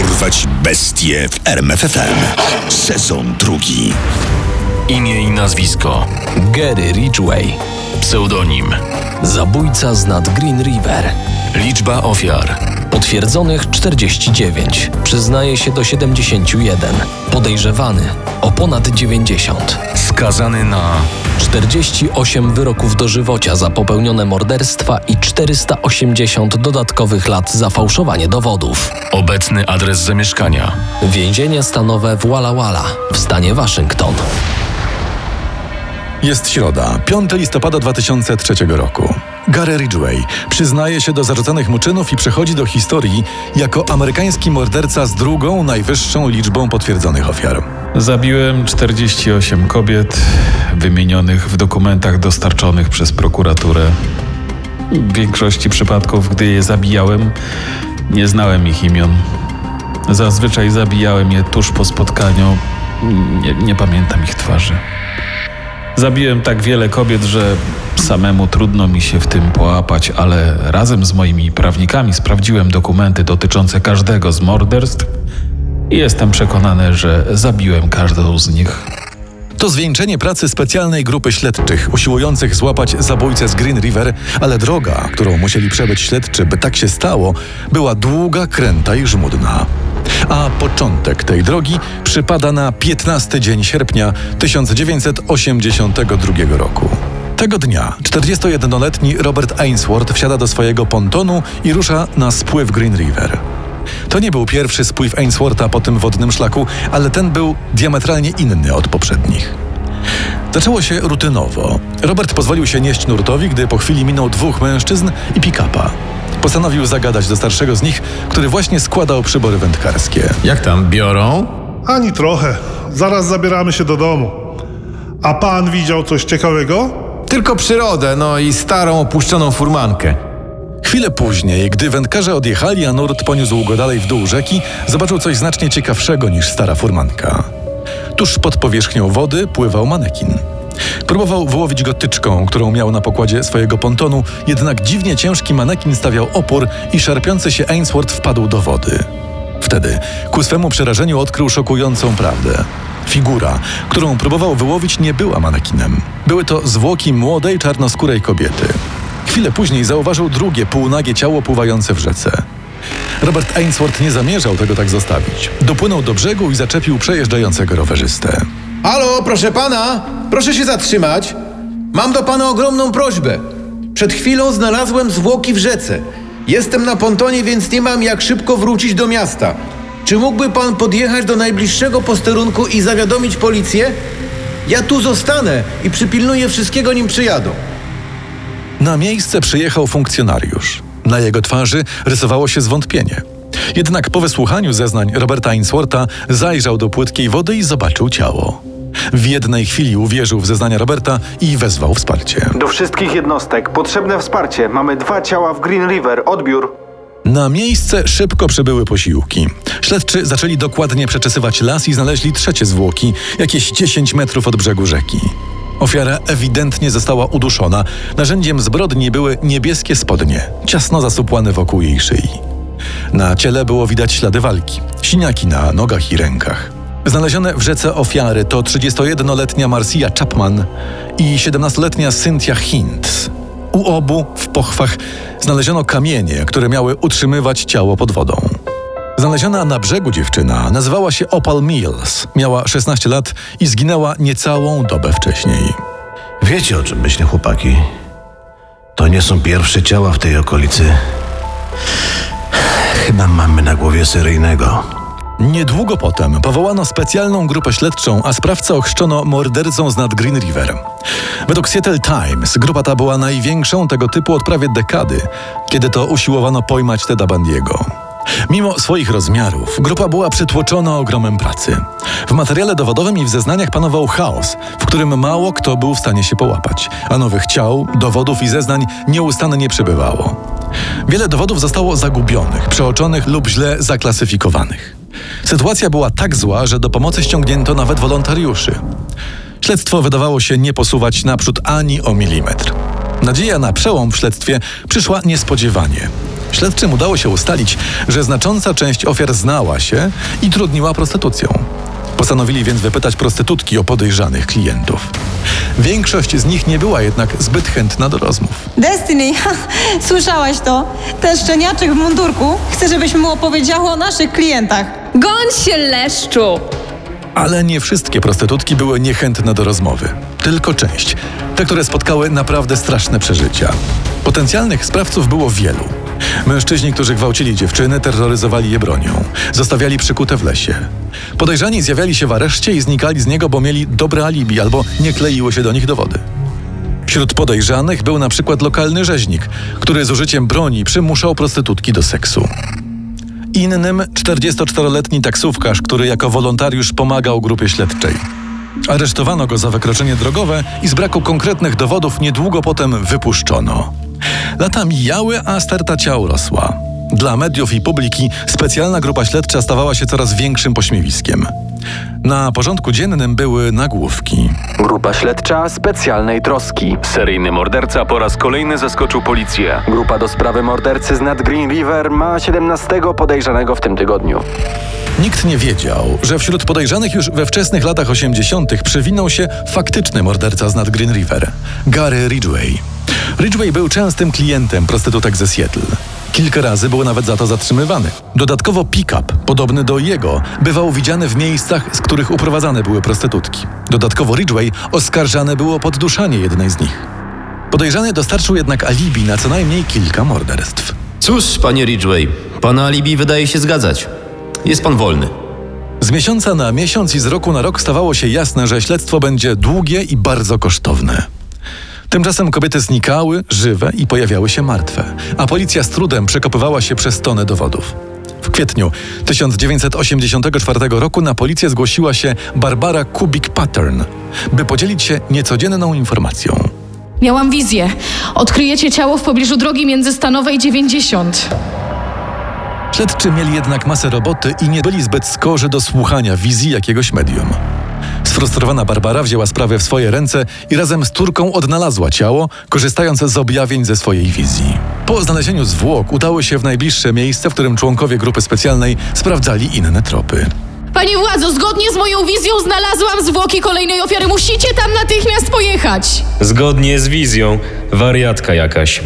Porwać bestie w RMFFM. Sezon drugi. Imię i nazwisko. Gary Ridgway. Pseudonim. Zabójca z nad Green River. Liczba ofiar. Potwierdzonych 49. Przyznaje się do 71. Podejrzewany o ponad 90. Skazany na 48 wyroków dożywocia za popełnione morderstwa i 480 dodatkowych lat za fałszowanie dowodów. obecny adres zamieszkania. Więzienie stanowe w Walla Walla w stanie Waszyngton. Jest środa, 5 listopada 2003 roku. Gary Ridgway przyznaje się do zarzucanych mu czynów i przechodzi do historii jako amerykański morderca z drugą najwyższą liczbą potwierdzonych ofiar. Zabiłem 48 kobiet wymienionych w dokumentach dostarczonych przez prokuraturę. W większości przypadków, gdy je zabijałem, nie znałem ich imion. Zazwyczaj zabijałem je tuż po spotkaniu. Nie, nie pamiętam ich twarzy. Zabiłem tak wiele kobiet, że samemu trudno mi się w tym połapać, ale razem z moimi prawnikami sprawdziłem dokumenty dotyczące każdego z morderstw i jestem przekonany, że zabiłem każdą z nich. To zwieńczenie pracy specjalnej grupy śledczych usiłujących złapać zabójcę z Green River, ale droga, którą musieli przebyć śledczy, by tak się stało, była długa, kręta i żmudna. A początek tej drogi przypada na 15 dzień sierpnia 1982 roku. Tego dnia 41-letni Robert Ainsworth wsiada do swojego pontonu i rusza na spływ Green River. To nie był pierwszy spływ Ainswortha po tym wodnym szlaku, ale ten był diametralnie inny od poprzednich. Zaczęło się rutynowo. Robert pozwolił się nieść nurtowi, gdy po chwili minął dwóch mężczyzn i pick-upa. Postanowił zagadać do starszego z nich, który właśnie składał przybory wędkarskie. Jak tam biorą? Ani trochę. Zaraz zabieramy się do domu. A pan widział coś ciekawego? Tylko przyrodę, no i starą opuszczoną furmankę. Chwilę później, gdy wędkarze odjechali, a nurt poniósł go dalej w dół rzeki, zobaczył coś znacznie ciekawszego niż stara furmanka. Tuż pod powierzchnią wody pływał manekin. Próbował wyłowić go tyczką, którą miał na pokładzie swojego pontonu, jednak dziwnie ciężki manekin stawiał opór i szarpiący się Ainsworth wpadł do wody. Wtedy, ku swemu przerażeniu, odkrył szokującą prawdę. Figura, którą próbował wyłowić, nie była manekinem. Były to zwłoki młodej, czarnoskórej kobiety. Chwilę później zauważył drugie półnagie ciało pływające w rzece. Robert Ainsworth nie zamierzał tego tak zostawić. Dopłynął do brzegu i zaczepił przejeżdżającego rowerzystę. Halo, proszę pana, proszę się zatrzymać. Mam do pana ogromną prośbę. Przed chwilą znalazłem zwłoki w rzece. Jestem na pontonie, więc nie mam jak szybko wrócić do miasta. Czy mógłby pan podjechać do najbliższego posterunku i zawiadomić policję? Ja tu zostanę i przypilnuję wszystkiego, nim przyjadą. Na miejsce przyjechał funkcjonariusz. Na jego twarzy rysowało się zwątpienie. Jednak po wysłuchaniu zeznań Roberta Ainswortha zajrzał do płytkiej wody i zobaczył ciało. W jednej chwili uwierzył w zeznania Roberta i wezwał wsparcie. Do wszystkich jednostek potrzebne wsparcie. Mamy dwa ciała w Green River. Odbiór. Na miejsce szybko przybyły posiłki. Śledczy zaczęli dokładnie przeczesywać las i znaleźli trzecie zwłoki, jakieś 10 metrów od brzegu rzeki. Ofiara ewidentnie została uduszona. Narzędziem zbrodni były niebieskie spodnie, ciasno zasupłane wokół jej szyi. Na ciele było widać ślady walki, siniaki na nogach i rękach. Znalezione w rzece ofiary to 31-letnia Marcia Chapman i 17-letnia Cynthia Hintz. U obu w pochwach znaleziono kamienie, które miały utrzymywać ciało pod wodą. Znaleziona na brzegu dziewczyna nazywała się Opal Mills, miała 16 lat i zginęła niecałą dobę wcześniej. Wiecie o czym myślę, chłopaki? To nie są pierwsze ciała w tej okolicy. Chyba mamy na głowie seryjnego. Niedługo potem powołano specjalną grupę śledczą, a sprawcę ochrzczono mordercą z nad Green River. Według Seattle Times grupa ta była największą tego typu od prawie dekady, kiedy to usiłowano pojmać Teda Bandiego. Mimo swoich rozmiarów, grupa była przytłoczona ogromem pracy. W materiale dowodowym i w zeznaniach panował chaos, w którym mało kto był w stanie się połapać, a nowych ciał, dowodów i zeznań nieustannie przybywało. Wiele dowodów zostało zagubionych, przeoczonych lub źle zaklasyfikowanych. Sytuacja była tak zła, że do pomocy ściągnięto nawet wolontariuszy. Śledztwo wydawało się nie posuwać naprzód ani o milimetr. Nadzieja na przełom w śledztwie przyszła niespodziewanie. Śledczym udało się ustalić, że znacząca część ofiar znała się i trudniła prostytucją. Postanowili więc wypytać prostytutki o podejrzanych klientów. Większość z nich nie była jednak zbyt chętna do rozmów. Destiny, ha, słyszałaś to? Ten szczeniaczek w mundurku chce, żebyśmy mu opowiedziały o naszych klientach. Goń się, leszczu! Ale nie wszystkie prostytutki były niechętne do rozmowy. Tylko część. Te, które spotkały naprawdę straszne przeżycia. Potencjalnych sprawców było wielu. Mężczyźni, którzy gwałcili dziewczyny, terroryzowali je bronią. Zostawiali przykute w lesie. Podejrzani zjawiali się w areszcie i znikali z niego, bo mieli dobre alibi albo nie kleiły się do nich dowody. Wśród podejrzanych był na przykład lokalny rzeźnik, który z użyciem broni przymuszał prostytutki do seksu. Innym 44-letni taksówkarz, który jako wolontariusz pomagał grupie śledczej. Aresztowano go za wykroczenie drogowe i z braku konkretnych dowodów niedługo potem wypuszczono. Lata mijały, a sterta ciał rosła. Dla mediów i publiki specjalna grupa śledcza stawała się coraz większym pośmiewiskiem. Na porządku dziennym były nagłówki. Grupa śledcza specjalnej troski. Seryjny morderca po raz kolejny zaskoczył policję. Grupa do sprawy mordercy z nad Green River ma 17 podejrzanego w tym tygodniu. Nikt nie wiedział, że wśród podejrzanych już we wczesnych latach 80. przewinął się faktyczny morderca z nad Green River Gary Ridgway. Ridgway był częstym klientem prostytutek ze Seattle. Kilka razy był nawet za to zatrzymywany. Dodatkowo pick-up, podobny do jego, bywał widziany w miejscach, z których uprowadzane były prostytutki. Dodatkowo Ridgway oskarżane było o podduszanie jednej z nich. Podejrzany dostarczył jednak alibi na co najmniej kilka morderstw. Cóż, panie Ridgway, pana alibi wydaje się zgadzać. Jest pan wolny. Z miesiąca na miesiąc i z roku na rok stawało się jasne, że śledztwo będzie długie i bardzo kosztowne. Tymczasem kobiety znikały, żywe i pojawiały się martwe, a policja z trudem przekopywała się przez tonę dowodów. W kwietniu 1984 roku na policję zgłosiła się Barbara Kubik Pattern, by podzielić się niecodzienną informacją. Miałam wizję. Odkryjecie ciało w pobliżu drogi międzystanowej 90. Śledczy mieli jednak masę roboty i nie byli zbyt skorzy do słuchania wizji jakiegoś medium. Sfrustrowana Barbara wzięła sprawę w swoje ręce i razem z Turką odnalazła ciało, korzystając z objawień ze swojej wizji. Po znalezieniu zwłok udało się w najbliższe miejsce, w którym członkowie grupy specjalnej sprawdzali inne tropy. Pani władzo, zgodnie z moją wizją znalazłam zwłoki kolejnej ofiary. Musicie tam natychmiast pojechać. Zgodnie z wizją, wariatka jakaś.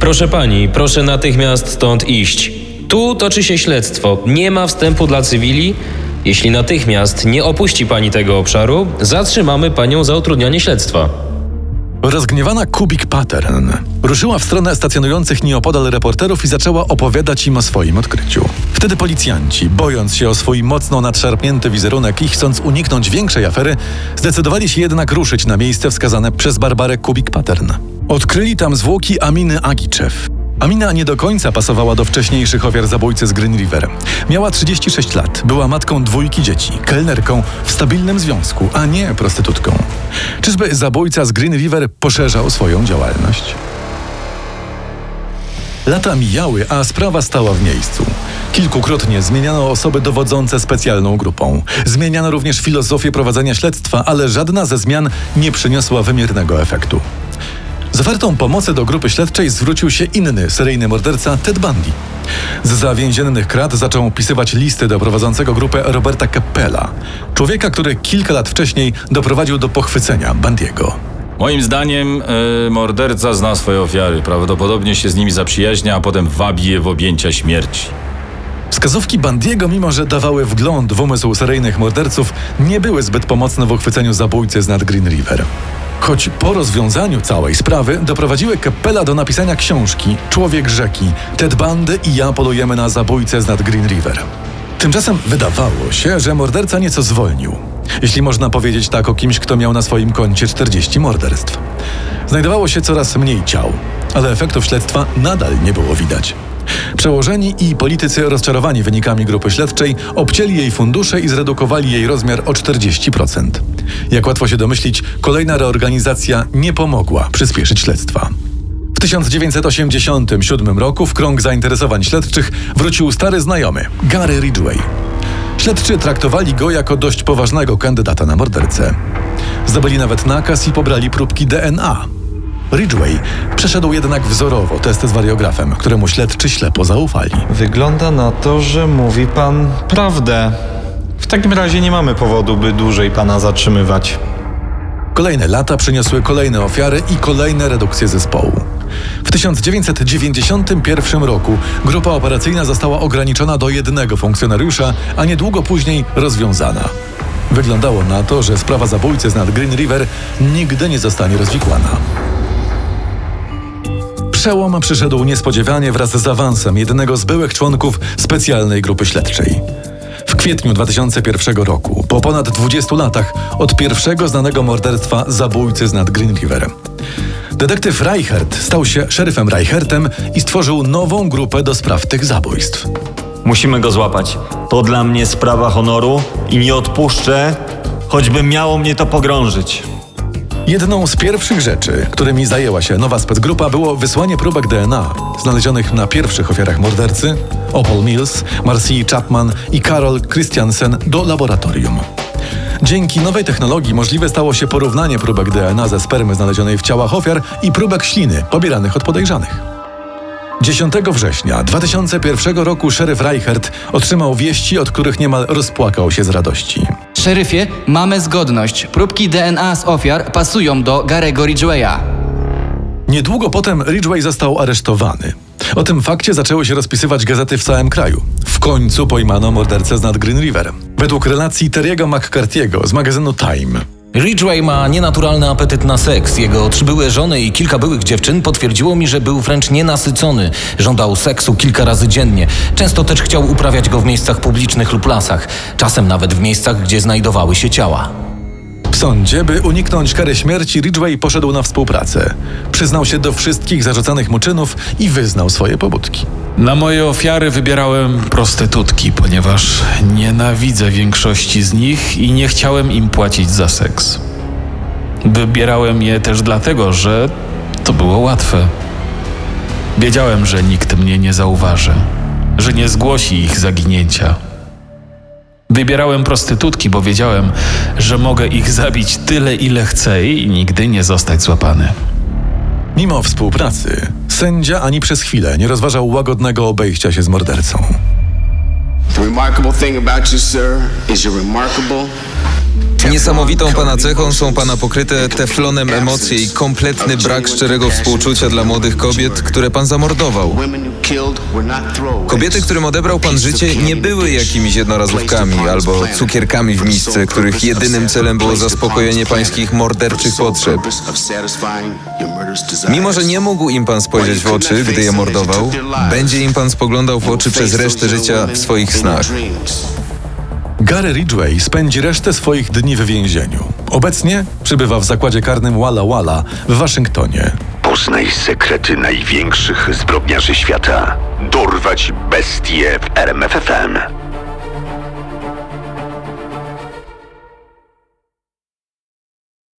Proszę pani, proszę natychmiast stąd iść. Tu toczy się śledztwo. Nie ma wstępu dla cywili. Jeśli natychmiast nie opuści pani tego obszaru, zatrzymamy panią za utrudnianie śledztwa. Rozgniewana Kubik Pattern ruszyła w stronę stacjonujących nieopodal reporterów i zaczęła opowiadać im o swoim odkryciu. Wtedy policjanci, bojąc się o swój mocno nadszarpnięty wizerunek i chcąc uniknąć większej afery, zdecydowali się jednak ruszyć na miejsce wskazane przez Barbarę Kubik Pattern. Odkryli tam zwłoki Aminy Agiczew. Amina nie do końca pasowała do wcześniejszych ofiar zabójcy z Green River. Miała 36 lat, była matką dwójki dzieci, kelnerką w stabilnym związku, a nie prostytutką. Czyżby zabójca z Green River poszerzał swoją działalność? Lata mijały, a sprawa stała w miejscu. Kilkukrotnie zmieniano osoby dowodzące specjalną grupą. Zmieniano również filozofię prowadzenia śledztwa, ale żadna ze zmian nie przyniosła wymiernego efektu. Z ofertą pomocy do grupy śledczej zwrócił się inny seryjny morderca Ted Bundy. Z zawięzionych krat zaczął pisywać listy do prowadzącego grupę Roberta Cappella, człowieka, który kilka lat wcześniej doprowadził do pochwycenia Bandiego. Moim zdaniem e, morderca zna swoje ofiary. Prawdopodobnie się z nimi zaprzyjaźnia, a potem wabi je w objęcia śmierci. Wskazówki Bandiego, mimo że dawały wgląd w umysł seryjnych morderców, nie były zbyt pomocne w uchwyceniu zabójcy z nad Green River. Choć po rozwiązaniu całej sprawy doprowadziły Keppela do napisania książki Człowiek rzeki Ted Bundy i ja polujemy na zabójcę z nad Green River. Tymczasem wydawało się, że morderca nieco zwolnił. Jeśli można powiedzieć tak o kimś, kto miał na swoim koncie 40 morderstw. Znajdowało się coraz mniej ciał, ale efektów śledztwa nadal nie było widać. Przełożeni i politycy rozczarowani wynikami grupy śledczej obcięli jej fundusze i zredukowali jej rozmiar o 40%. Jak łatwo się domyślić, kolejna reorganizacja nie pomogła przyspieszyć śledztwa. W 1987 roku w krąg zainteresowań śledczych wrócił stary znajomy, Gary Ridgway. Śledczy traktowali go jako dość poważnego kandydata na mordercę. Zdobyli nawet nakaz i pobrali próbki DNA. Ridgway przeszedł jednak wzorowo test z wariografem, któremu śledczy ślepo zaufali. Wygląda na to, że mówi pan prawdę. W takim razie nie mamy powodu, by dłużej pana zatrzymywać. Kolejne lata przyniosły kolejne ofiary i kolejne redukcje zespołu. W 1991 roku grupa operacyjna została ograniczona do jednego funkcjonariusza, a niedługo później rozwiązana. Wyglądało na to, że sprawa zabójcy z nad Green River nigdy nie zostanie rozwikłana. Przełom przyszedł niespodziewanie wraz z awansem jednego z byłych członków specjalnej grupy śledczej. W kwietniu 2001 roku, po ponad 20 latach od pierwszego znanego morderstwa zabójcy z nad Green River. Detektyw Reichert stał się szeryfem Reichertem i stworzył nową grupę do spraw tych zabójstw. Musimy go złapać. To dla mnie sprawa honoru i nie odpuszczę, choćby miało mnie to pogrążyć. Jedną z pierwszych rzeczy, którymi zajęła się nowa specgrupa, było wysłanie próbek DNA znalezionych na pierwszych ofiarach mordercy Opal Mills, Marcy Chapman i Carol Christiansen do laboratorium. Dzięki nowej technologii możliwe stało się porównanie próbek DNA ze spermy znalezionej w ciałach ofiar i próbek śliny pobieranych od podejrzanych. 10 września 2001 roku szeryf Reichert otrzymał wieści, od których niemal rozpłakał się z radości. Szeryfie, mamy zgodność. Próbki DNA z ofiar pasują do Garego Ridgwaya. Niedługo potem Ridgway został aresztowany. O tym fakcie zaczęły się rozpisywać gazety w całym kraju. W końcu pojmano mordercę z nad Green River. Według relacji Terry'ego McCarthy'ego z magazynu Time. Ridgway ma nienaturalny apetyt na seks. Jego trzy byłe żony i kilka byłych dziewczyn potwierdziło mi, że był wręcz nienasycony. Żądał seksu kilka razy dziennie. Często też chciał uprawiać go w miejscach publicznych lub lasach. Czasem nawet w miejscach, gdzie znajdowały się ciała. W sądzie, by uniknąć kary śmierci, Ridgway poszedł na współpracę. Przyznał się do wszystkich zarzucanych mu czynów i wyznał swoje pobudki. Na moje ofiary wybierałem prostytutki, ponieważ nienawidzę większości z nich i nie chciałem im płacić za seks. Wybierałem je też dlatego, że to było łatwe. Wiedziałem, że nikt mnie nie zauważy, że nie zgłosi ich zaginięcia. Wybierałem prostytutki, bo wiedziałem, że mogę ich zabić tyle, ile chcę i nigdy nie zostać złapany. Mimo współpracy, sędzia ani przez chwilę nie rozważał łagodnego obejścia się z mordercą. The remarkable thing about you, sir, is you're remarkable. Niesamowitą pana cechą są pana pokryte teflonem emocje i kompletny brak szczerego współczucia dla młodych kobiet, które pan zamordował. Kobiety, którym odebrał pan życie, nie były jakimiś jednorazówkami albo cukierkami w misce, których jedynym celem było zaspokojenie pańskich morderczych potrzeb. Mimo, że nie mógł im pan spojrzeć w oczy, gdy je mordował, będzie im pan spoglądał w oczy przez resztę życia w swoich snach. Gary Ridgway spędzi resztę swoich dni w więzieniu. Obecnie przybywa w zakładzie karnym Walla Walla w Waszyngtonie. Poznaj sekrety największych zbrodniarzy świata. Dorwać bestie w RMFFM.